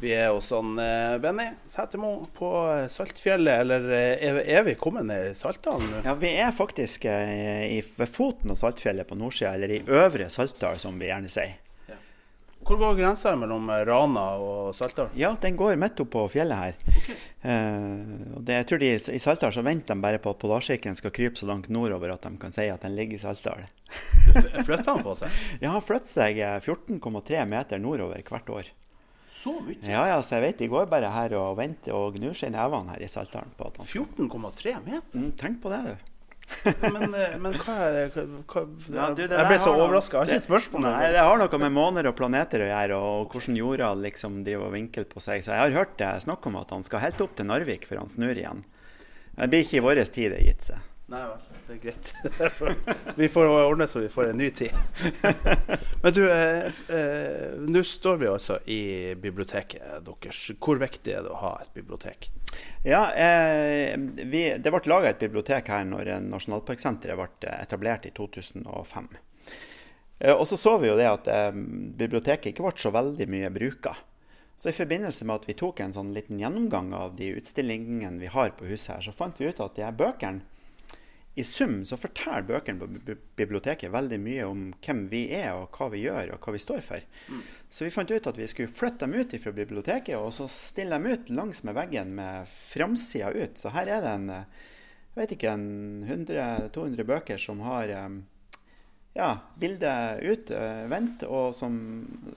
Vi er hos han eh, Benny Sætermo på Saltfjellet, eller eh, er, er vi kommet ned i Saltdalen nå? Ja, vi er faktisk eh, i, ved foten av Saltfjellet på nordsida, eller i Øvre Saltdal, som vi gjerne sier. Hvor går grensa mellom eh, Rana og Saltdal? Ja, den går midt oppå fjellet her. Okay. det, jeg tror de, I Saltdal så venter de bare på at polarsirkelen skal krype så langt nordover at de kan si at den ligger i Saltdal. Flytter han på seg? Ja, han flytter seg eh, 14,3 meter nordover hvert år. Så mye? Ja, ja, så jeg vet de går bare her og venter og gnur seg i nevene her i Saltdalen. på at 14,3 meter? Mm, tenk på det, du. Men, eh, men hva er det hva, hva, Ja, du, det Jeg ble så overraska. Jeg har ikke et spørsmål. Nei, det har noe med måner og planeter å gjøre, og hvordan jorda liksom driver og vinkler på seg. Så jeg har hørt det snakk om at han skal helt opp til Narvik før han snur igjen. Det blir ikke i vår tid det gitt seg. Nei vel, det er greit. vi får ordne så vi får en ny tid. Men du, eh, eh, nå står vi altså i biblioteket deres. Hvor viktig er det å ha et bibliotek? Ja, eh, vi, Det ble laga et bibliotek her når Nasjonalparksenteret ble etablert i 2005. Eh, og så så vi jo det at eh, biblioteket ikke ble så veldig mye bruka. Så i forbindelse med at vi tok en sånn liten gjennomgang av de utstillingene vi har på huset her, så fant vi ut at de her bøkene i sum så forteller bøkene på biblioteket veldig mye om hvem vi er, og hva vi gjør, og hva vi står for. Så vi fant ut at vi skulle flytte dem ut fra biblioteket, og så stille dem ut langs med veggen med framsida ut. Så her er det en jeg vet ikke, en 100-200 bøker som har ja, bildet ut, eh, og som,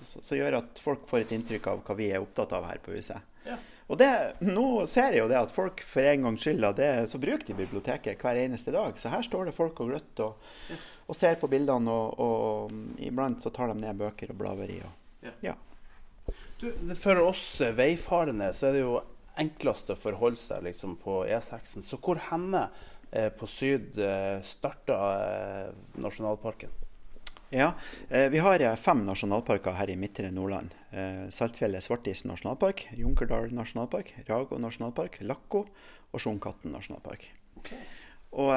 som gjør at folk får et inntrykk av hva vi er opptatt av her på huset. Ja. Og det, nå ser jeg jo det at folk for en gangs skyld det, så bruker de biblioteket hver eneste dag. Så her står det folk og gløtter og, og ser på bildene, og, og iblant så tar de ned bøker og blaveri. i. Og, Ja. ja. Du, for oss eh, veifarende så er det jo enklest å forholde seg liksom, på E6-en. Så hvor henne eh, på syd eh, starta eh, nasjonalparken? Ja, eh, Vi har eh, fem nasjonalparker her i midtre Nordland. Eh, Saltfjellet Svartisen nasjonalpark, Junkerdal nasjonalpark, Rago nasjonalpark, Lakko og Sjonkatten nasjonalpark. Og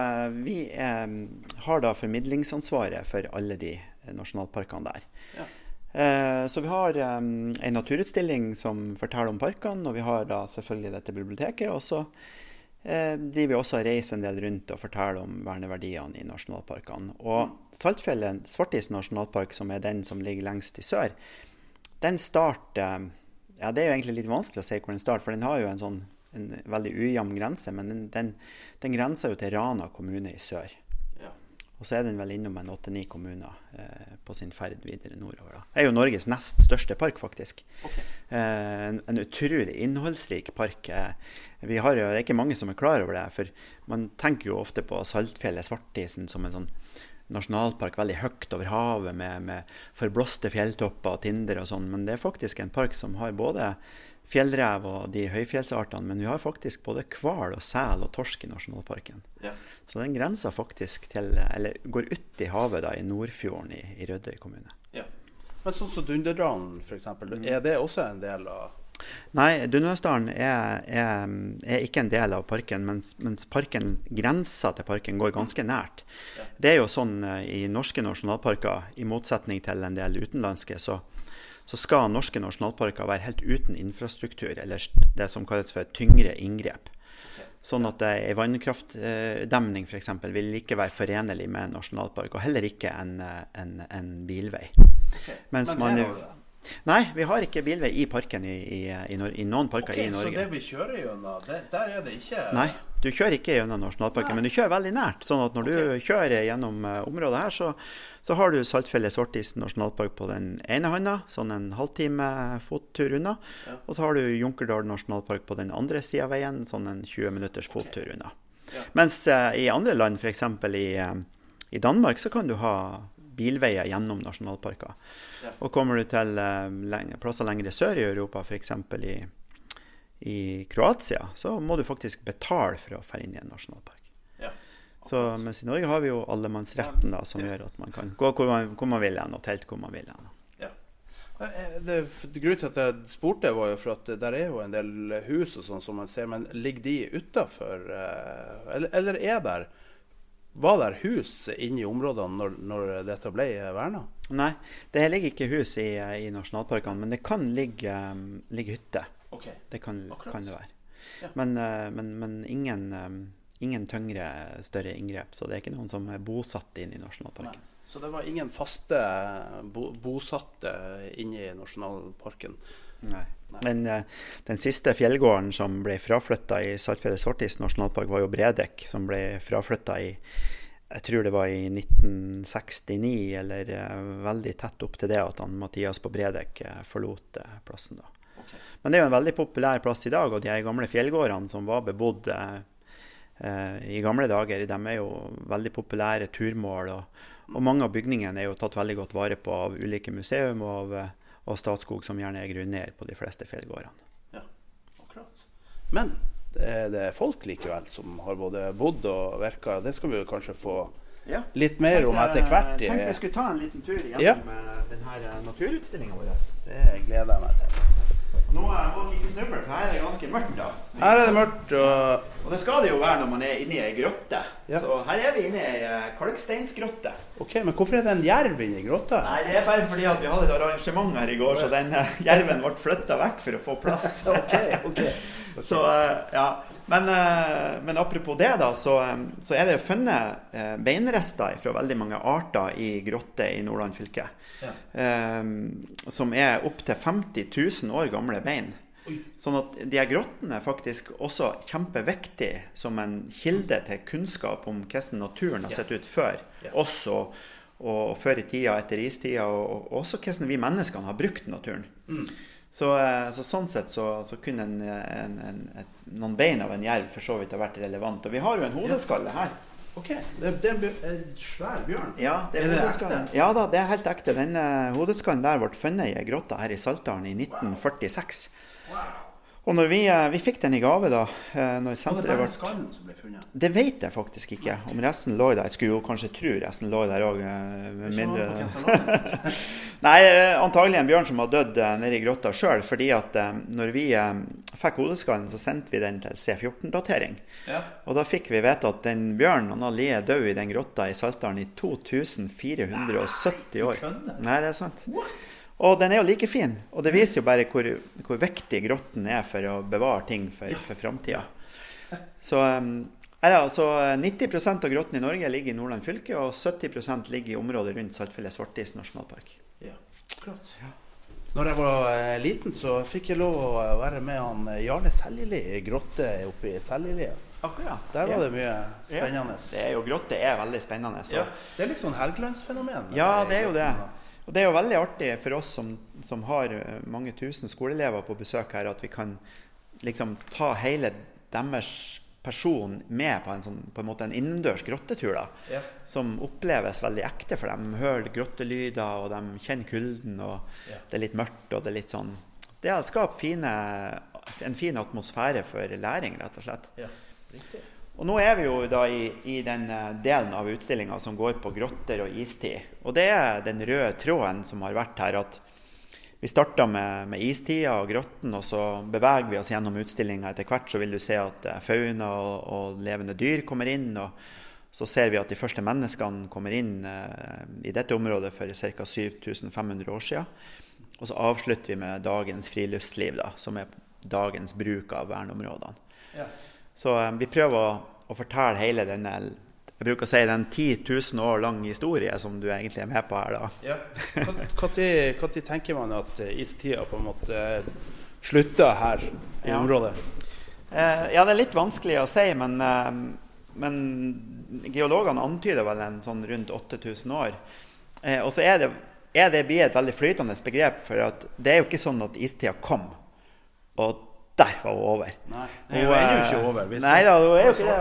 Vi har da formidlingsansvaret for alle de nasjonalparkene der. Ja. Så vi har en naturutstilling som forteller om parkene, og vi har da selvfølgelig dette biblioteket. Og så eh, driver vi også og reiser en del rundt og forteller om verneverdiene i nasjonalparkene. Og Saltfjellet Svartis nasjonalpark, som er den som ligger lengst i sør, den starter Ja, det er jo egentlig litt vanskelig å si hvor den starter, for den har jo en sånn en veldig ujevn grense, men den, den, den grenser jo til Rana kommune i sør. Og så er den vel innom en åtte-ni kommuner eh, på sin ferd videre nordover. Da. Det er jo Norges nest største park, faktisk. Eh, en, en utrolig innholdsrik park. Eh, vi har jo, det er ikke mange som er klar over det, for man tenker jo ofte på Saltfjellet, Svartisen, som en sånn nasjonalpark veldig høyt over havet med, med forblåste fjelltopper og tinder og sånn, men det er faktisk en park som har både fjellrev og de høyfjellsartene, men vi har faktisk både hval og sel og torsk i nasjonalparken. Ja. Så den grenser faktisk til, eller går ut i havet da, i Nordfjorden i, i Rødøy kommune. Ja. Men sånn som Dunderdalen, f.eks., er det også en del av Nei, Dunderdalen er, er, er ikke en del av parken, mens, mens parken, grensa til parken går ganske nært. Det er jo sånn eh, i norske nasjonalparker, i motsetning til en del utenlandske, så, så skal norske nasjonalparker være helt uten infrastruktur, eller det som kalles for tyngre inngrep. Sånn at ei vannkraftdemning f.eks. vil ikke være forenlig med en nasjonalpark, og heller ikke en, en, en bilvei. Mens Men man. Nei, vi har ikke bilvei i parken i, i, i, i noen parker Ok, i Så det vi kjører gjennom, det, der er det ikke Nei, du kjører ikke gjennom nasjonalparken, men du kjører veldig nært. Sånn at når du kjører gjennom eh, området her, så, så har du Saltfjellet Svartisen nasjonalpark på den ene hånda, sånn en halvtime fottur unna. Og så har du Junkerdal nasjonalpark på den andre sida av veien, sånn en 20 minutters fottur unna. Mens uh, i andre land, f.eks. I, uh, i Danmark, så kan du ha bilveier gjennom nasjonalparker. Ja. Og kommer du til uh, lenge, plasser lengre sør i Europa, f.eks. i i Kroatia, så må du faktisk betale for å dra inn i en nasjonalpark. Ja, så, mens i Norge har vi jo allemannsretten, da, som ja. gjør at man kan gå hvor man, hvor man vil hen, og telt hvor man vil hen. Ja. Eh, det, grunnen til at jeg spurte, var jo for at der er jo en del hus og sånn som man ser, men ligger de utafor? Eh, eller, eller, er der var det hus inne i områdene når, når dette ble verna? Nei, det ligger ikke hus i, i nasjonalparkene, men det kan ligge, ligge hytter. Okay. Det kan, kan, det være. Ja. Men, eh, men, men ingen, eh, ingen, tyngre, større inngrep. Så det er ikke noen som er bosatt inne i nasjonalparken. Nei. Så det var ingen faste bo, bosatte inne i nasjonalparken? Nei. Nei. Men uh, den siste fjellgården som ble fraflytta i Saltfjellet Svartis nasjonalpark, var jo Bredek, som ble fraflytta i jeg tror det var i 1969, eller veldig tett opp til det at han, Mathias på Bredek forlot plassen. da. Men det er jo en veldig populær plass i dag, og de gamle fjellgårdene som var bebodd eh, i gamle dager, de er jo veldig populære turmål. Og, og, mange av bygningene er jo tatt veldig godt vare på av ulike museum og av, av Statskog, som gjerne er grunneier på de fleste fjellgårdene. Ja, akkurat. Men det er, det er folk likevel som har både bodd og virka. Det skal vi jo kanskje få ja. litt mer om etter hvert. Jeg tenkte vi skulle ta en liten tur gjennom ja. Eh, denne naturutstillinga vår. Det gleder jeg meg til. Nå må dere ikke snuble, for her er det ganske mørkt. da. Her er det mørkt. Og, og det skal det jo være når man er inne i ei grotte. Ja. Så her er vi inne i ei eh, kalksteinsgrotte. Ok, Men hvorfor er det en jerv inni grotta? Nei, Det er bare fordi at vi hadde et arrangement her i går, så den uh, jerven ble flytta vekk for å få plass. ok, ok. Så uh, ja. Men, uh, men, apropos det, da, så, um, så er det jo funnet beinrester fra veldig mange arter i grotter i Nordland fylke. Ja. Som er opptil 50 000 år gamle bein. Oi. Sånn at de her grottene er faktisk også kjempeviktig som en kilde til kunnskap om hvordan naturen har sett ut før. Ja. Også og før i tida, etter istida, og, og også hvordan vi menneskene har brukt naturen. Mm. Så, eh, så, sånn sett så, så kunne en, en, en, et, noen bein av en jerv for så vidt ha vært relevant. Og vi har jo en hodeskalle her. Ok, Det, det er en svær bjørn? Ja, det er, er det ekte? Ja da, det er helt ekte. Den uh, hodeskallen der ble funnet i ei grotte her i Saltdalen i 1946. Wow. Og når vi, eh, vi, fikk den i gave da når når det bare skallen som ble funnet? Det vet jeg faktisk ikke. Om resten lå der. Jeg skulle jo kanskje tro resten lå der òg. Mindre Nei, antagelig en bjørn som har dødd nede i grotta sjøl. fordi at når vi fikk hodeskallen, så sendte vi den til C14-datering. Ja. Og da fikk vi vite at den bjørnen han har ligget død i den grotta i Saltdalen i 2470 år. Nei, det er sant. Og den er jo like fin. Og det viser jo bare hvor, hvor viktig grotten er for å bevare ting for, for framtida. Så um, altså 90% av grotten i Norge ligger i Nordland fylke, og 70% ligger i området rundt Saltfjellet Svartis nasjonalpark. Ja, klart. Ja. Når jeg var eh, liten, så fikk jeg lov å være med han eh, Jarle Seljeli i grotte oppe i Seljelia. Akkurat. Der var ja. det mye spennende. Ja. Det er jo, grotte er veldig spennende. Ja. Det er litt sånn Helgelandsfenomen. Ja, det er jo det. Og det er jo veldig artig for oss som, som har eh, mange tusen skoleelever på besøk her, at vi kan liksom ta hele deres person med på en, sånn, på en måte en innendørs grottetur. da, ja. Som oppleves veldig ekte for dem. Hører grottelyder, og de kjenner kulden, og ja. det er litt mørkt. og Det er litt sånn, det fine, en fin atmosfære for læring, rett og slett. Ja, riktig. Og Nå er vi jo da i, i den eh, delen av utstillinga som går på grotter og istid. Og det er den røde tråden som har vært her. at vi starta med, med, istida og grotten, og så beveger vi oss gjennom utstillinga. Etter hvert så vil du se at eh, fauna og, og, levende dyr kommer inn. og Så ser vi at de første menneskene kommer inn eh, i dette området for ca. 7500 år siden. Og så avslutter vi med dagens friluftsliv, da, som er dagens bruk av verneområdene. Ja. Så eh, vi prøver å, å fortelle hele denne jeg bruker å si den er 10 000 år lang historie som du egentlig er med på her. da. Ja. Når tenker man at istida på en måte slutter her i ja. området? Eh, ja, det er litt vanskelig å si, men, eh, men geologene antyder vel en sånn rundt 8000 år. Eh, og så er det, er det blir et veldig flytende begrep, for det er jo ikke sånn at istida kom. Og der var hun over. Nei, det er jo ennå ikke over. Hvis Nei da, det er jo ikke det.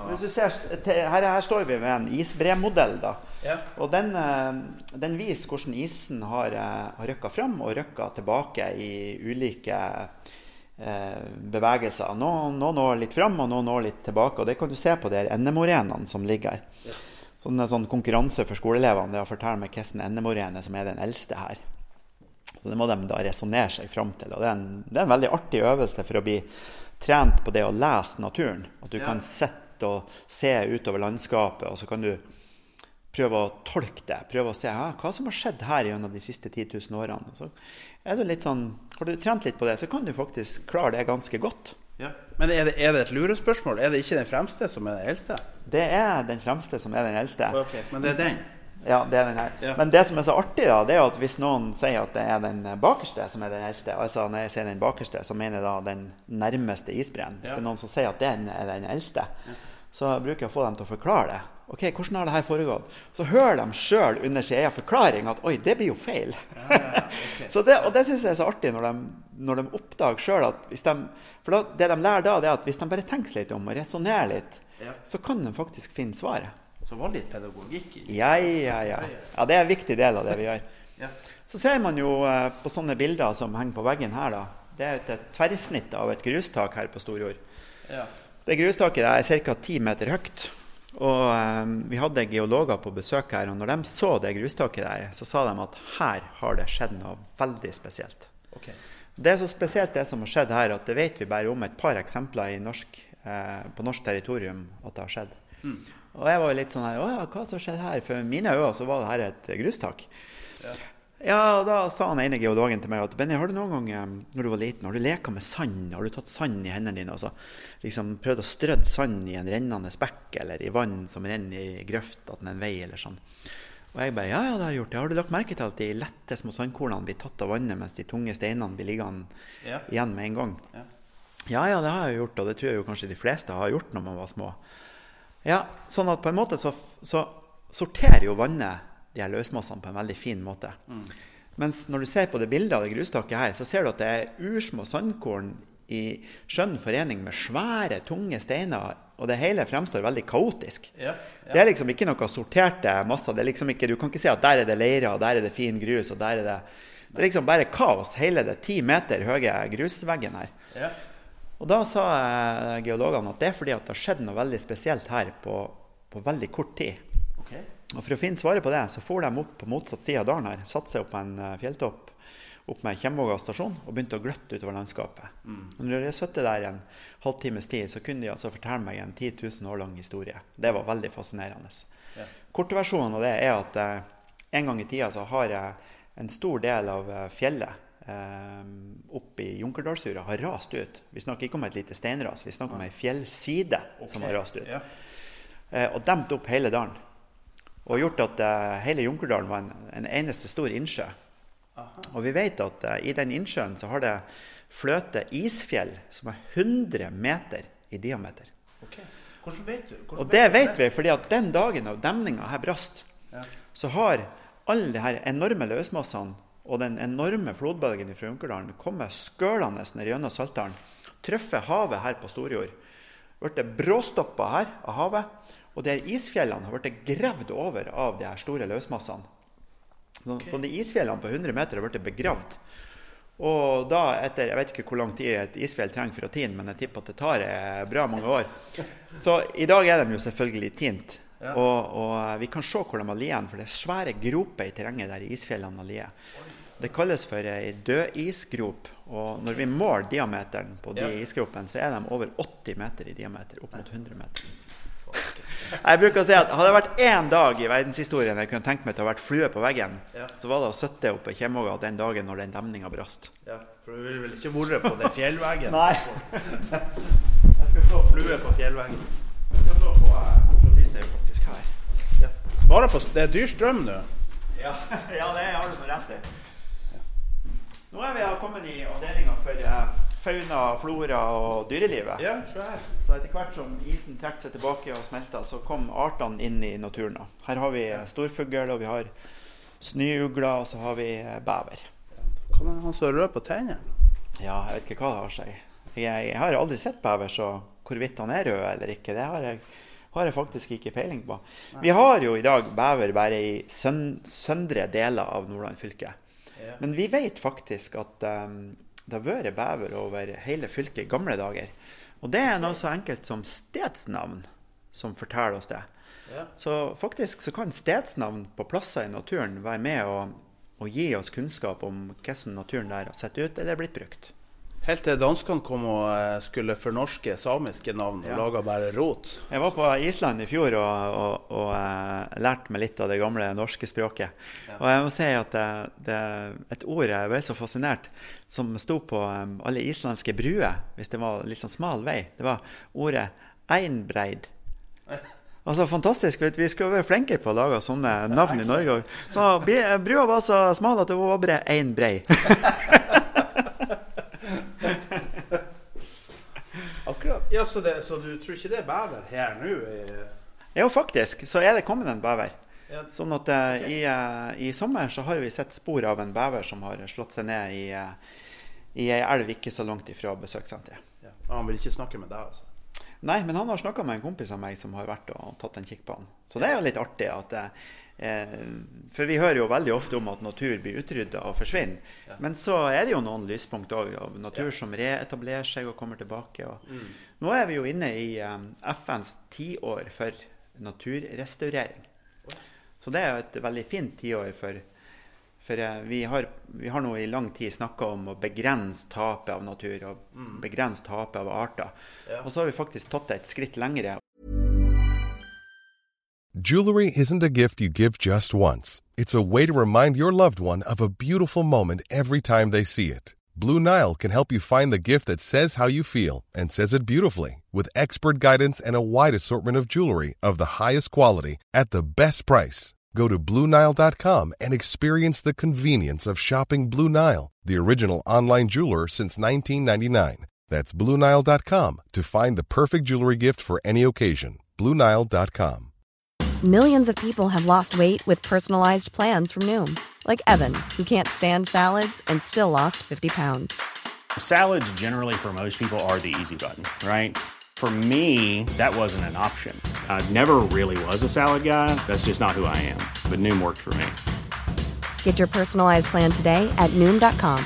og- Hvis du ser, her, her står vi med en isbremodell. da. Ja. Og den, eh, den viser hvordan isen har, eh, har røkka fram og røkka tilbake i ulike eh, bevegelser. Noen, noen når litt fram, og noen når litt tilbake. Og det kan du se på de NM-arenaene som ligger her. Sånn, sånn konkurranse for skoleelevene det å fortelle meg hvilken NM-arena som er den eldste her. Så det må de da resonnere seg fram til. Og det er, en, det er en veldig artig øvelse for å bli trent på det å lese naturen. At du Ja. kan sitte og se utover landskapet, og så kan du prøve å tolke det. Prøve å se ja, hva som har skjedd her gjennom de siste 10 000 årene. Så er du litt sånn, har du trent litt på det, så kan du faktisk klare det ganske godt. Ja. Men er det, er det et lurespørsmål? Er det ikke den fremste som er den eldste? Det er den fremste som er den eldste. Ok, Men det er den? Ja, det er den her. Ja. Men det som er så artig, da, det er jo at hvis noen sier at det er den bakerste som er den eldste, altså når jeg sier den bakerste, så mener jeg da den nærmeste isbreen. Hvis Ja. det er noen som sier at den er den eldste, så bruker jeg å få dem til å forklare det. Ok, hvordan har det her foregått? Så hører de sjøl under sin egen forklaring at oi, det blir jo feil. så det, og det syns jeg er så artig når de, når de oppdager sjøl at hvis de For da, det de lærer da, det er at hvis de bare tenker seg litt om og resonnerer litt, Ja. så kan de faktisk finne svaret. Så var det litt pedagogikk i Ja, ja, ja. Ja, Det er en viktig del av det vi gjør. Ja. Så ser man jo eh, på sånne bilder som henger på veggen her, da. Det er et, tverrsnitt av et grustak her på Storjord. Ja. Det grustaket er ca. ti meter høyt. Og um, vi hadde geologer på besøk her, og når de så det grustaket der, så sa de at her har det skjedd noe veldig spesielt. Okay. Det er så spesielt det som har skjedd her, at det vet vi bare om et par eksempler i norsk, eh, på norsk territorium at det har skjedd. Og jeg var litt sånn her Å ja, hva som skjedde her? For mine øyne så var det her et grustak. Ja. og da sa han ene geologen til meg at Benny, har du noen gang eh, når du var liten, har du leka med sand? Har du tatt sand i hendene dine og så liksom prøvd å strødd sand i en rennende bekk eller i vann som renner i grøft attmed en vei eller sånn? Og jeg bare ja, ja, det har jeg gjort. det. Har du lagt merke til at de lette små sandkornene blir tatt av vannet, mens de tunge steinene blir liggende Ja. igjen med en gang? Ja. Ja, ja, det har jeg gjort, og det tror jeg jo kanskje de fleste har gjort når man var små. Ja, sånn at på en måte så, så sorterer jo vannet de her løsmassene på en veldig fin måte. Mens når du ser på det bildet av det grustaket her, så ser du at det er ursmå sandkorn i skjønn forening med svære, tunge steiner, og det hele fremstår veldig kaotisk. Ja, Det er liksom ikke noe sorterte masser. Det er liksom ikke, du kan ikke si at der er det leire, og der er det fin grus, og der er det Det er liksom bare kaos, hele det ti meter høye grusveggen her. Ja. Og da sa eh, geologene at det er fordi at det har skjedd noe veldig spesielt her på, på veldig kort tid. Okay. Og For å finne svaret på det, så for de opp på motsatt side av dalen her, satte seg opp på en eh, fjelltopp opp med Kjemvåga stasjon og begynte å gløtte utover landskapet. Mm. når jeg satt der en halvtimes tid, så kunne de altså fortelle meg en 10 000 år lang historie. Det var veldig fascinerende. Yeah. Kortversjonen av det er at eh, en gang i tida så har jeg en stor del av eh, fjellet oppe i Junkerdalsura har rast ut. Vi snakker ikke om et lite steinras, vi snakker om ei fjellside som har rast ut. Ja. Eh, og demt opp hele dalen. Og gjort at eh, hele Junkerdalen var en, en eneste stor innsjø. Og vi vet at eh, i den innsjøen så har det fløte isfjell som er 100 meter i diameter. Okay. Hvordan vet du? Hvordan Og det vet vi fordi at den dagen av demninga her brast, Ja. så har alle de her enorme løsmassene og den enorme flodbølgen fra Junkerdalen kommer skølende ned gjennom Saltdalen, treffer havet her på Storjord, blitt bråstoppa her av havet, og de isfjellene har blitt gravd over av de her store løsmassene. Så, så de isfjellene på 100 meter har blitt begravd. Og da, etter Jeg vet ikke hvor lang tid et isfjell trenger for å tine, men jeg tipper at det tar eh, bra mange år. Så i dag er de jo selvfølgelig tint. Ja. Og, og vi kan se hvor de har ligget, for det er svære groper i terrenget der isfjellene har ligget. Det kalles for ei dødisgrop. Og når vi måler diameteren på de Ja. isgropene, så er de over 80 meter i diameter. Opp mot 100 meter. Jeg bruker å si at Hadde det vært én dag i verdenshistorien jeg kunne tenkt meg til å ha vært flue på veggen, Ja. så var det å sitte oppe i Kjemvåga den dagen når den demninga brast. Ja, for du vil vel ikke vært på den fjellveggen? Nei. Jeg skal få flue på fjellveggen. Jeg skal få på, uh, jo faktisk. Ja. Sparer på Det er dyr strøm nå. Ja, ja det har du noe rett i. Nå er vi kommet i avdelinga for eh, fauna, flora og dyrelivet. Ja, se her. Så etter hvert som isen trekker seg tilbake og smelter, så kom artene inn i naturen. Her har vi eh, storfugl, og vi har snøugler, og så har vi bever. Hva Kan han så rød på tennene? Ja, jeg vet ikke hva det har seg. Jeg, jeg har aldri sett bever, så hvorvidt han er rød eller ikke, det har jeg, har jeg faktisk ikke peiling på. Vi har jo i dag bever bare i søn, søndre deler av Nordland fylke. Men vi vet faktisk at um, det har vært bever over hele fylket i gamle dager. Og det er noe så enkelt som stedsnavn som forteller oss det. Ja. Så faktisk så kan stedsnavn på plasser i naturen være med å, og gi oss kunnskap om hvordan naturen der har sett ut eller blitt brukt. Helt til danskene kom og eh, skulle fornorske samiske navn og Ja. laga bare rot. Jeg var på Island i fjor og, og, og eh, lærte meg litt av det gamle norske språket. Og jeg må si at det, det et ord jeg ble så fascinert, som sto på eh, alle islandske bruer, hvis det var litt sånn smal vei, det var ordet 'einbreid'. Altså Fantastisk. vet Vi skulle være flinkere på å lage sånne navn i Norge. Så Brua var så smal at det var bare én brei. Akkurat. Ja, så, det, så du tror ikke det er bever her nå? Jo, faktisk så er det kommet en bever. Ja. Sånn at okay. i, eh, i sommer så har vi sett spor av en bever som har slått seg ned i, eh, i ei elv ikke så langt ifra besøkssenteret. Ja. Han vil ikke snakke med deg, altså? Nei, men han har snakka med en kompis av meg som har vært og tatt en kikk på han. Så det er jo litt artig at eh, For vi hører jo veldig ofte om at natur blir utrydda og forsvinner. Men så er det jo noen lyspunkt òg av natur som reetablerer seg og kommer tilbake. Og Nå er vi jo inne i eh, FNs tiår for naturrestaurering. Så det er jo et veldig fint tiår for for eh, vi har, vi har nå i lang tid snakka om å begrense tapet av natur og begrense tapet av arter. Ja. Og så har vi faktisk tatt det et skritt lengre. Jewelry isn't a gift you give just once. It's a way to remind your loved one of a beautiful moment every time they see it. Blue Nile can help you find the gift that says how you feel and says it beautifully with expert guidance and a wide assortment of jewelry of the highest quality at the best price. Go to BlueNile.com and experience the convenience of shopping Blue Nile, the original online jeweler since 1999. That's BlueNile.com to find the perfect jewelry gift for any occasion. BlueNile.com. Millions of people have lost weight with personalized plans from Noom, like Evan, who can't stand salads and still lost 50 pounds. Salads, generally, for most people, are the easy button, right? For me, that wasn't an option. I never really was a salad guy. That's just not who I am. But Noom worked for me. Get your personalized plan today at Noom.com.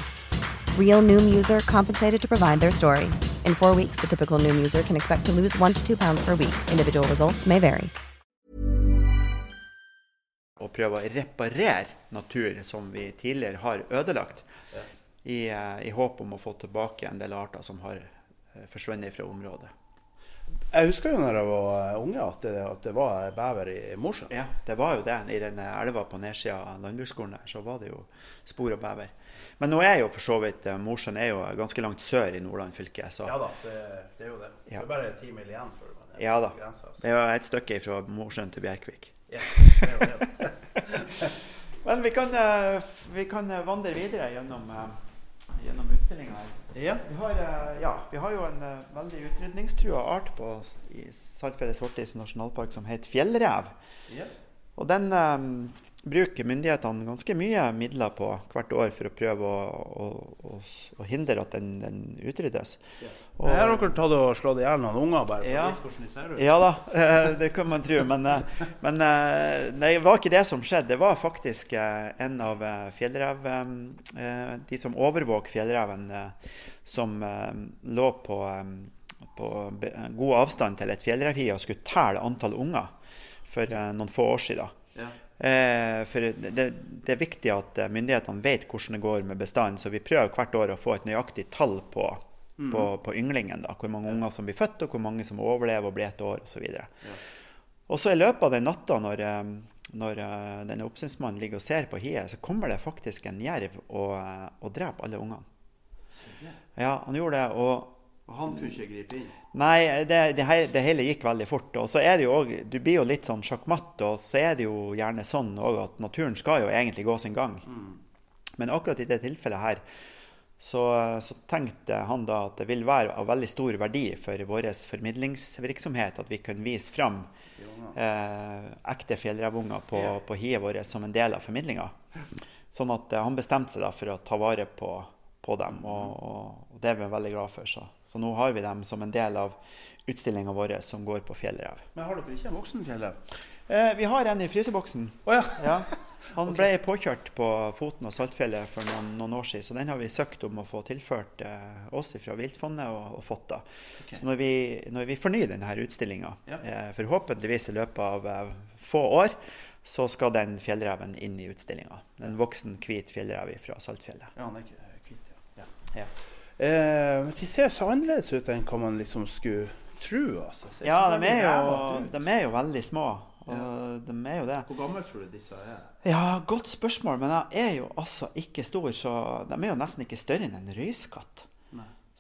Real Noom user compensated to provide their story. In four weeks, the typical Noom user can expect to lose one to two pounds per week. Individual results may vary. Og prøve å reparere natur som vi tidligere har ødelagt. I, eh, I håp om å få tilbake en del arter som har eh, forsvunnet fra området. Jeg husker jo når jeg var unge at det, at det var bever i Mosjøen. Ja, det var jo det. I den elva på nedsida av landbruksskolen der, så var det jo spor av bever. Men nå er jo for så vidt eh, Mosjøen er jo ganske langt sør i Nordland fylke. Så Ja da, det, det er jo det. Det er bare ti mil igjen før man er ja på da. grensa, altså. Det er jo et stykke fra Mosjøen til Bjerkvik. Ja, det er jo det. Men vi kan, eh, vi kan vandre videre gjennom, eh, gjennom utstillinga her. Ja. Vi har, eh, ja, vi har jo en uh, veldig utrydningstrua art på, i Saltfjellet Svartis nasjonalpark som heter fjellrev. Ja. Og den eh, bruker myndighetene ganske mye midler på hvert år for å prøve å, å, å, å hindre at den, den utryddes. Og- Her har dere tatt og slått i hjel noen unger bare for Ja. å vise hvordan de ser ut. Ja da, eh, det kan man tro. Men, eh, men eh, det var ikke det som skjedde. Det var faktisk eh, en av fjellrev... De som overvåker fjellreven, som lå på, på god avstand til et fjellrevhi og skulle telle antall unger for eh, noen få år siden. Ja. Eh, for det, det, er viktig at eh, myndighetene vet hvordan det går med bestanden, så vi prøver hvert år å få et nøyaktig tall på, på, på ynglingen. Da. Hvor mange unger som blir født, og hvor mange som overlever og blir et år osv. Og så i løpet av den natta, når, når denne oppsynsmannen ligger og ser på hiet, så kommer det faktisk en jerv og, og dreper alle ungene. Ja, han gjorde det. og Og han kunne ikke gripe inn. Nei, det, det, det hele gikk veldig fort. Og så er det jo òg Du blir jo litt sånn sjakkmatt, og så er det jo gjerne sånn òg at naturen skal jo egentlig gå sin gang. Men akkurat i det tilfellet her så, så tenkte han da at det vil være av veldig stor verdi for vår formidlingsvirksomhet at vi kan vise fram eh, ekte fjellrevunger på, på hiet vårt som en del av formidlinga. Sånn at eh, han bestemte seg da for å ta vare på, på dem. Og, og, det er vi veldig glad for. Så. så nå har vi dem som en del av utstillinga vår som går på fjellrev. Men har dere ikke en voksen fjellrev? Eh, vi har en i fryseboksen. Oh, ja. ja. Han ble påkjørt på Foten og Saltfjellet for noen, noen, år siden, så den har vi søkt om å få tilført eh, oss fra Viltfondet og, og fått. da. Okay. Så når vi, når vi, fornyer denne utstillinga, ja. eh, forhåpentligvis i løpet av eh, få år, så skal den fjellreven inn i utstillinga. En voksen, hvit fjellrev fra Saltfjellet. Ja, han er ikke ja. Eh, men de ser så annerledes ut enn hva man liksom skulle tro. Altså. Ja, de er, jo, de er, jo, veldig små. Og ja. de er jo det. Hvor gammel tror du disse er? Ja, Godt spørsmål. Men de er jo altså ikke stor, så de er jo nesten ikke større enn en røyskatt.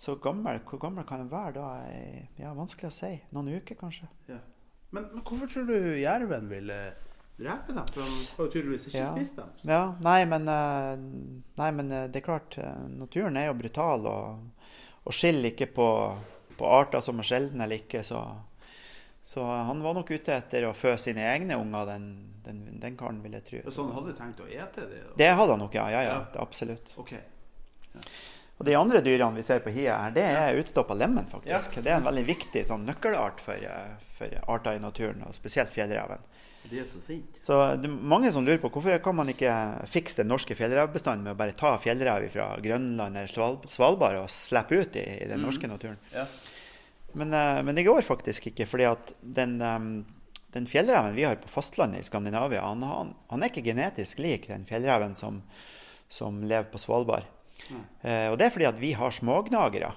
Så gammel, hvor gammel kan de være da? Ja, Vanskelig å si. Noen uker, kanskje. Ja. Men, men, hvorfor tror du jerven ville drepe dem? For han har jo tydeligvis ikke ja. spist dem. Ja, nei men, eh, nei, men eh, det er klart, eh, naturen er jo brutal og, og skiller ikke på, på arter som er sjeldne eller ikke. så så han var nok ute etter å fø sine egne unger, den, den, den karen, vil jeg tro. Så han hadde tenkt å ete det? Da? Det hadde han nok, ja. ja, ja, ja. Absolutt. Okay. Ja. Og De andre dyrene vi ser på hia her, det er utstoppa lemen. faktisk. Det er en veldig viktig sånn, nøkkelart for, for, arter i naturen, og spesielt fjellreven. Det er så sint. Så det er mange som lurer på hvorfor kan man ikke fikse den norske fjellrevbestanden med å bare ta fjellrev fra Grønland eller Svalbard og slippe ut i, i den mm. norske naturen. Ja. Men, uh, men, det går faktisk ikke, fordi at den, um, den, fjellreven vi har på fastlandet i Skandinavia, han, han, han er ikke genetisk lik den fjellreven som, som lever på Svalbard. Mm. Uh, og det er fordi at vi har smågnagere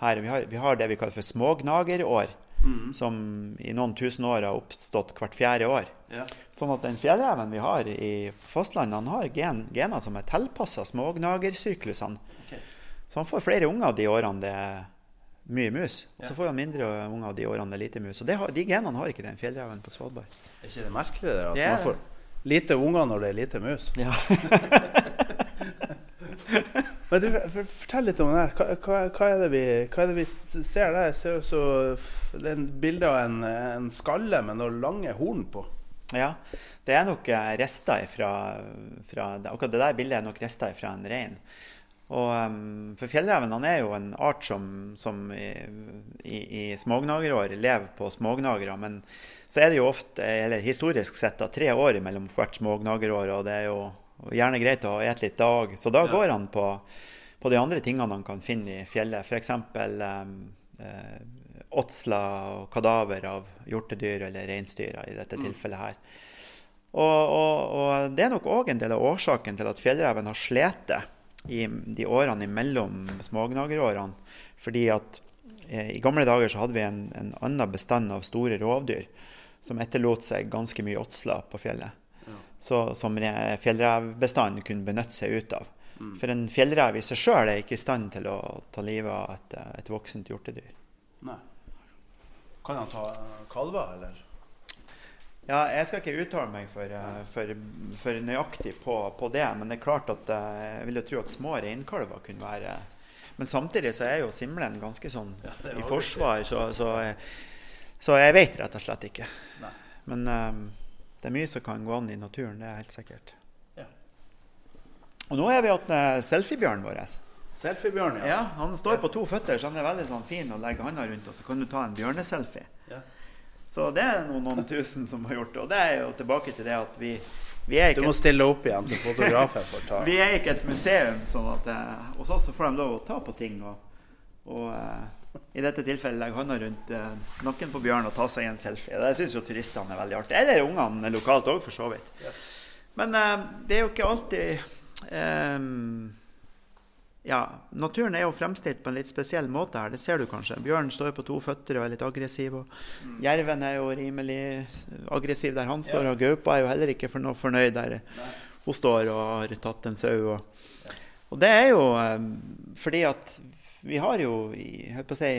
her. Vi har, vi har det vi kaller for smågnagerår. Mm. Som i noen tusen år har oppstått hvert fjerde år. Ja. Sånn at den fjellreven vi har i fastlandet, han har gen, gener som er tilpassa smågnagersyklusene. Okay. Så han får flere unger de årene det er mye mus. Og så får han mindre unger de årene det er lite mus. Og har, de genene har ikke den fjellreven på Svalbard. Er ikke det merkelig det, at det man får lite unger når det er lite mus? Ja. Men Fortell litt om det her. Hva, hva, er vi, hva, er det vi, ser der? Jeg ser jo det er en bilde av en, en, skalle med noen lange horn på. Ja, det er nok eh, rester fra, fra Akkurat det der bildet er nok rester fra en rein. Og, um, for fjellreven han er jo en art som, som i, i, i smågnagerår lever på smågnagere. Men så er det jo ofte, eller historisk sett, da, tre år mellom hvert smågnagerår. Og det er jo gjerne greit å ete litt dag. Så da ja. går han på, på, de andre tingene han kan finne i fjellet. F.eks. Eh, åtsler og kadaver av hjortedyr eller reinsdyr i dette mm. tilfellet her. Og, og, og, det er nok òg en del av årsaken til at fjellreven har slitt i de årene imellom smågnagerårene. Fordi at eh, i gamle dager så hadde vi en, en, annen bestand av store rovdyr som etterlot seg ganske mye åtsler på fjellet. Så, som fjellrevbestanden kunne benytte seg ut av. Mm. For en fjellrev i seg sjøl er ikke i stand til å ta livet av et, et voksent hjortedyr. Nei. Kan han ta kalver, eller? Ja, jeg skal ikke uttale meg for, eh, for, for nøyaktig på, på, det, men det er klart at eh, jeg vil jo tro at små reinkalver kunne være Men samtidig så er jo simlen ganske sånn ja, i forsvar, så, så, så, jeg vet rett og slett ikke. Nei. Men um, det er mye som kan gå an i naturen, det er helt sikkert. Ja. Og nå er vi hos selfiebjørnen vår. Selfiebjørn, ja. ja. Han står på to føtter, så han er veldig sånn fin å legge handa rundt, og så kan du ta en bjørneselfie. Ja. Så det er noen, noen tusen som har gjort det. Og det er jo tilbake til det at vi, vi er ikke Du må stille opp igjen så for får ta Vi er ikke et museum, sånn at eh, hos oss får de lov å ta på ting. Og, og eh, i dette tilfellet legge hånda rundt eh, nakken på bjørn og ta seg en selfie. Det syns jo turistene er veldig artig. Eller ungene lokalt òg, for så vidt. Men eh, det er jo ikke alltid eh, ja, naturen er jo fremstilt på en litt spesiell måte her. Det ser du kanskje. Bjørnen står på to føtter og er litt aggressiv. og mm. Jerven er jo rimelig aggressiv der han står, og gaupa er jo heller ikke for noe fornøyd der hun står og har tatt en sau. Og, og, det er jo um, fordi at vi har jo, jeg på å si,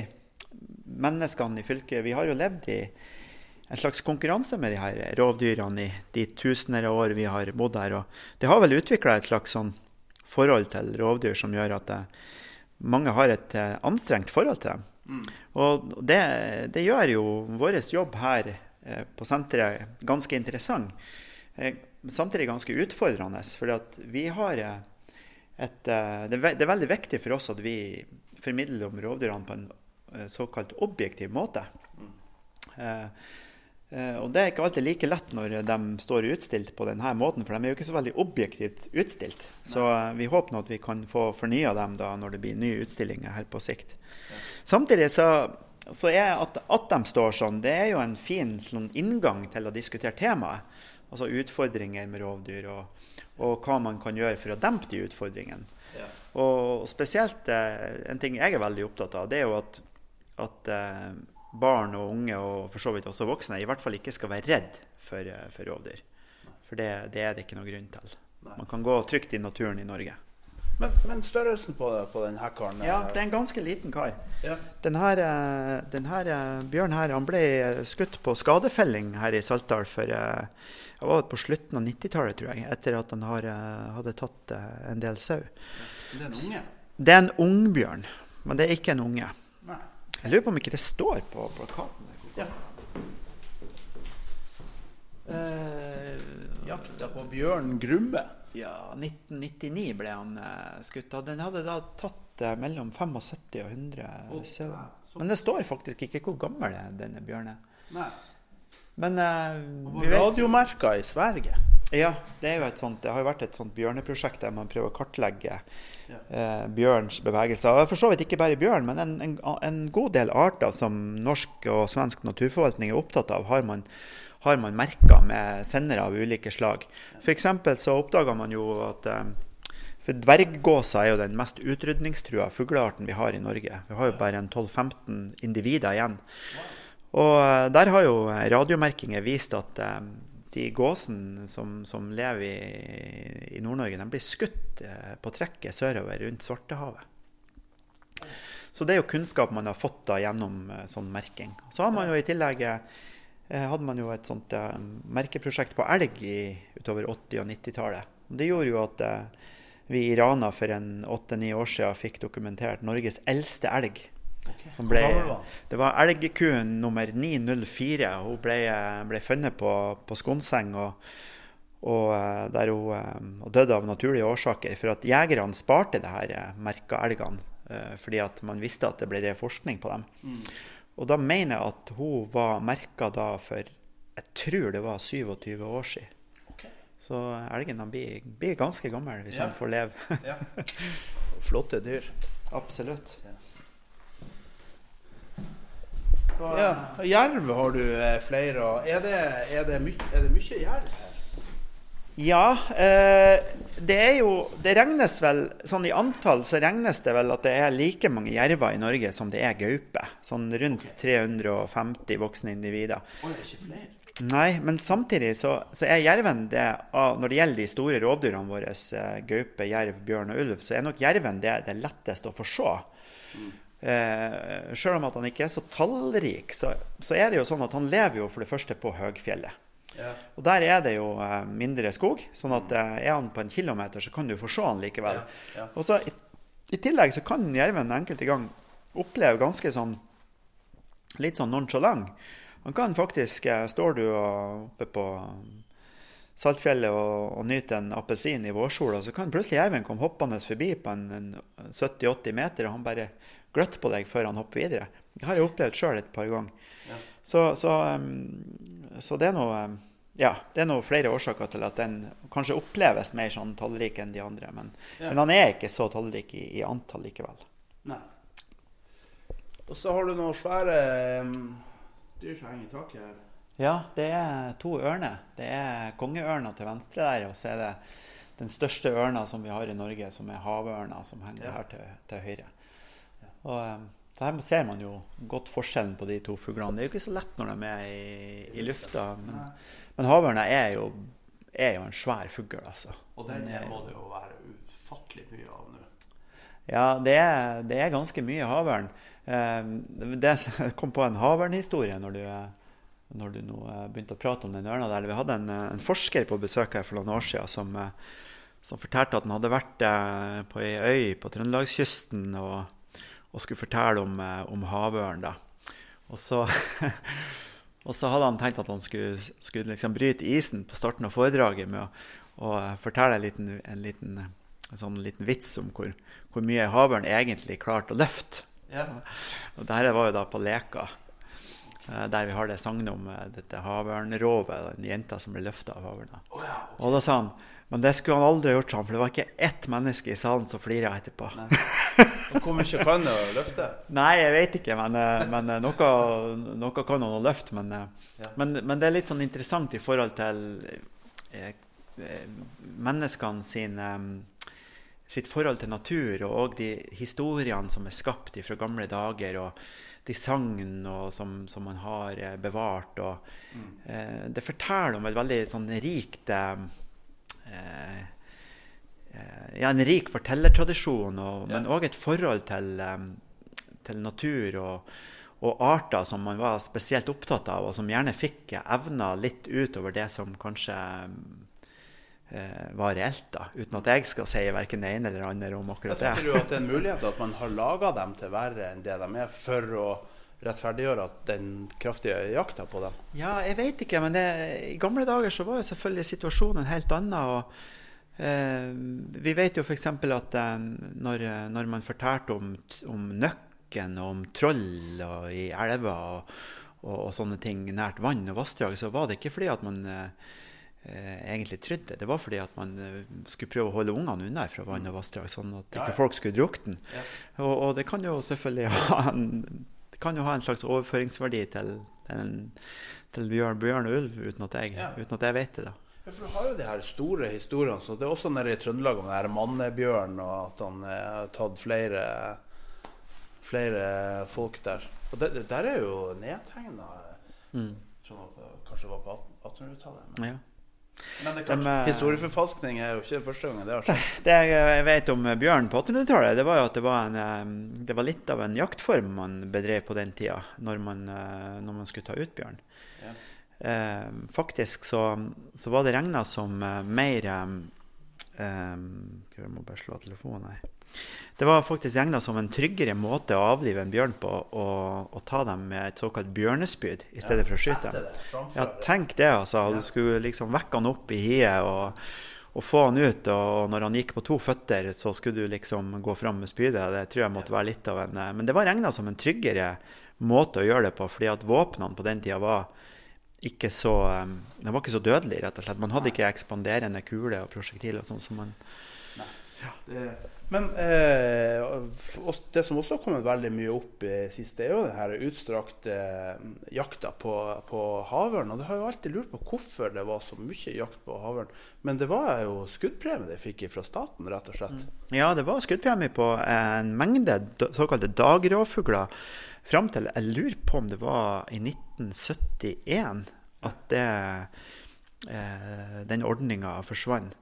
menneskene i fylket Vi har jo levd i en slags konkurranse med de her rovdyrene i de tusener av år vi har bodd her. Og det har vel utvikla et slags sånn forhold til rovdyr som gjør at det, mange har et eh, anstrengt forhold til dem. Mm. Og det, det, gjør jo vår jobb her eh, på senteret ganske interessant. Eh, samtidig ganske utfordrende. For vi har et eh, det, er veldig viktig for oss at vi formidler om rovdyrene på en eh, såkalt objektiv måte. Mm. og Det er ikke alltid like lett når de står utstilt på denne måten, for de er jo ikke så veldig objektivt utstilt. Så vi håper nå at vi kan få fornya dem da når det blir nye utstillinger her på sikt. Samtidig så, så er at, at de står sånn, det er jo en fin sånn inngang til å diskutere temaet. Altså utfordringer med rovdyr. og og hva man kan gjøre for å dempe de utfordringene. Ja. Og spesielt eh, en ting jeg er veldig opptatt av, det er jo at, at eh, barn og unge, og for så vidt også voksne, i hvert fall ikke skal være redd for, eh, for rovdyr. For det, det, er det ikke noe grunn til. Nei. Man kan gå trygt i naturen i Norge. Men, men størrelsen på, på denne karen Ja, det er en ganske liten kar. Ja. Denne, denne bjørnen her han ble skutt på skadefelling her i Saltdal for jeg var på slutten av 90-tallet, tror jeg, etter at han har, hadde tatt en del sau. Det er en unge? Det er en ungbjørn, men det er ikke en unge. Nei. Jeg lurer på om ikke det står på plakaten. Ja. Eh, Jakta på bjørn Grumme? Ja, 1999 ble han uh, skutt. Den hadde da tatt uh, mellom 75 og 100 oh, sauer. Men det står faktisk ikke hvor gammel denne bjørnen er. Men uh, Radiomerka i Sverige? Ja, det, sånt, det har jo vært et sånt bjørneprosjekt der man prøver å kartlegge ja. eh, bjørns bevegelser. Og for så vidt ikke bare bjørn, men en, en, en god del arter som norsk og svensk naturforvaltning er opptatt av, har man har man merka med sendere av ulike slag. F.eks. så oppdaga man jo at eh, for Dverggåsa er jo den mest utrydningstrua fuglearten vi har i Norge. Vi har jo bare en 12-15 individer igjen. Og eh, der har jo radiomerkinger vist at eh, de gåsene som, som, lever i, i Nord-Norge, de blir skutt på trekket sørover rundt Svartehavet. Så det er jo kunnskap man har fått da gjennom sånn merking. Så har man jo i tillegg hadde man jo et sånt uh, merkeprosjekt på elg i, utover 80- og 90-tallet. Det gjorde jo at uh, vi i Rana for en åtte-ni år siden fikk dokumentert Norges eldste elg. Okay. Ble, det var elgkuen nummer 904. Hun ble, ble funnet på, på Skonseng. og, og der hun og døde av naturlige årsaker. For at jegerne sparte det her merka elgene fordi at man visste at det ble drevet forskning på dem. Mm. Og da mener jeg at hun var merka da for jeg tror det var 27 år siden. Okay. Så elgen blir, blir, ganske gammel hvis ja. han får leve. ja. Flotte dyr. Absolutt. Ja. Jerv har du eh, flere av. Er det, er det mye jerv? Ja, eh, det er jo Det regnes vel Sånn i antall så regnes det vel at det er like mange jerver i Norge som det er gaupe. Sånn rundt okay. 350 voksne individer. Og det er ikke flere? Nei, men samtidig så, så er jerven det Når det gjelder de store rovdyrene våre, eh, gaupe, jerv, bjørn og ulv, så er nok jerven det, det letteste å få se. Mm. Eh, selv om at han ikke er så tallrik, så, så er det jo sånn at han lever jo for det første på høgfjellet. Og Der er det jo eh, mindre skog, sånn at eh, er han på en kilometer, så kan du få se han likevel. Ja. Og så i, i, tillegg så kan jerven enkelte gang oppleve ganske sånn litt sånn nonchalant. Han kan faktisk eh, Står du oppe på Saltfjellet og, og nyter en appelsin i vårsola, så kan plutselig jerven komme hoppende forbi på en, en 70-80 meter, og han bare gløtter på deg før han hopper videre. Det har jeg opplevd sjøl et par ganger. Ja. Så, så, um, så, det er noe ja, det er noe flere årsaker til at den kanskje oppleves mer sånn tallrik enn de andre. Men, ja. men han er ikke så tallrik i, i, antall likevel. Nei. Og så har du noen svære um, dyr som henger i taket her. Ja, det er to ørner. Det er kongeørna til venstre der, og så er det den største ørna som vi har i Norge, som er havørna, som henger ja. her til, til høyre. Og um, der ser man jo godt forskjellen på de to fuglene. Det er jo ikke så lett når de er i, i lufta. Men, men havørna er er jo en svær fugl, altså. Og den må det jo være ufattelig mye av nå? Ja, det er, det er ganske mye havørn. Eh, det kom på en havørnhistorie når du, når du nå eh, begynte å prate om den ørna der. Vi hadde en, en, forsker på besøk her for noen år siden som, eh, som fortalte at han hadde vært på ei øy på Trøndelagskysten. og og skulle fortelle om, eh, om havørn. da. Og så, og så, hadde han tenkt at han skulle, skulle liksom bryte isen på starten av foredraget med å, å fortelle en liten, en liten, en sånn liten vits om hvor, hvor mye havørn egentlig klarte å løfte. Ja. Og dette var jo da på Leka, eh, der vi har det sagnet om eh, dette havørnrovet, den jenta som ble løfta av havørna. Og da sa han men det skulle han aldri gjort, for det var ikke ett menneske i salen som flira etterpå. Og Hvor mye kan du løfte? Nei, jeg vet ikke, men, eh, men eh, noe, noe kan han løfte. Men, eh, Ja. men, men det er litt sånn interessant i forhold til eh, menneskene sin, eh, sitt forhold til natur, og de historiene som er skapt fra gamle dager, og de sagn som, som man har bevart. Og, eh, det forteller om et veldig sånn rikt eh, ja, en rik fortellertradisjon, og, men òg et forhold til, em, til natur og, og arter som man var spesielt opptatt av, og som gjerne fikk evner litt utover det som kanskje eh, var reelt, da, uten at jeg skal si verken det ene eller det andre om Jeg akkurat tenker jo du at det er en mulighet at man har laga dem til verre enn det de er, for å rettferdiggjøre at den kraftige jakta på dem? Ja, jeg vet ikke, men det, i gamle dager så var jo selvfølgelig situasjonen helt annen. og eh, Vi vet jo f.eks. at eh, når, når man fortalte om, om nøkken og om troll og i elver og, og, og sånne ting nært vann og vassdrag, så var det ikke fordi at man eh, egentlig trodde. Det var fordi at man eh, skulle prøve å holde ungene unna fra vann og vassdrag, sånn at ikke folk skulle drukne. Og, og det kan jo selvfølgelig ha en, det kan jo ha en slags overføringsverdi til, en- til bjørn, bjørn og ulv, uten at, jeg, Ja. uten at jeg vet det. da. Ja, for Du har jo de her store historiene. så Det er også nede i Trøndelag om den her mannebjørn, og at han eh, har tatt flere, flere folk der. Og det, det der er jo nedtegna Kanskje det var på 1800-tallet. Men, Ja. Men det er klart, De, eh, historieforfalskning er jo ikke første gangen det har skjedd. Det jeg vet om bjørn på 1800-tallet, det var jo at det var, en, eh, det var litt av en jaktform man bedrev på den tida, når man, eh, når man skulle ta ut bjørn. Ja. Eh, faktisk så, så var det regna som mer eh, Jeg må bare slå av telefonen her. Det var faktisk regna som en tryggere måte å avlive en bjørn på, å, ta dem med et såkalt bjørnespyd i stedet for å skyte dem. det Ja, tenk det, altså. Du skulle liksom vekke han opp i hiet og, og få han ut. Og når han gikk på to føtter, så skulle du liksom gå fram med spydet. Det tror jeg måtte være litt av en eh, Men det var regna som en tryggere måte å gjøre det på, fordi at våpnene på den tida var ikke så eh, De var ikke så dødelige, rett og slett. Man hadde ikke ekspanderende kuler og prosjektiler sånn som man Det- Men eh, det som også har kommet veldig mye opp i siste, er jo den utstrakte eh, jakta på, på havørn. Og det har jo alltid lurt på hvorfor det var så mye jakt på havørn. Men det var jo skuddpremie de fikk fra staten, rett og slett. Ja, det var skuddpremie på en mengde såkalte dagråfugler fram til Jeg lurer på om det var i 1971 at det, eh, den ordninga forsvant.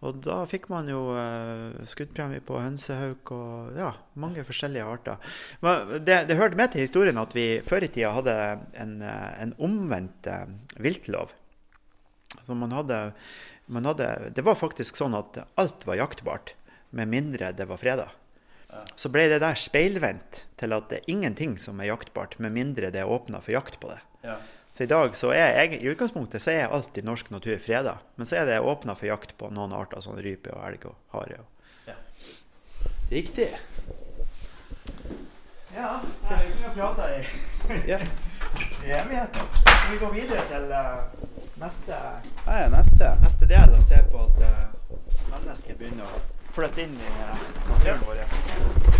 Og da fikk man jo eh, skuddpremie på hønsehauk og ja, mange forskjellige arter. Men det, det hørte med til historien at vi før i tida hadde en, eh, en omvendt eh, viltlov. Altså man hadde, man hadde, det var faktisk sånn at alt var jaktbart, med mindre det var freda. Så ble det der speilvendt til at det er ingenting som er jaktbart, med mindre det er åpna for jakt på det. Ja. Så i dag så er jeg, i utgangspunktet så er alltid norsk natur freda, men så er det åpna for jakt på noen arter, sånn rype og elg og hare. Og. Riktig. Ja, vi kunne prata i, Ja. i evigheter. Skal vi gå videre til eh, neste, ja, er neste. neste del og se på at uh, mennesket begynner å flytte inn i uh, naturen vår?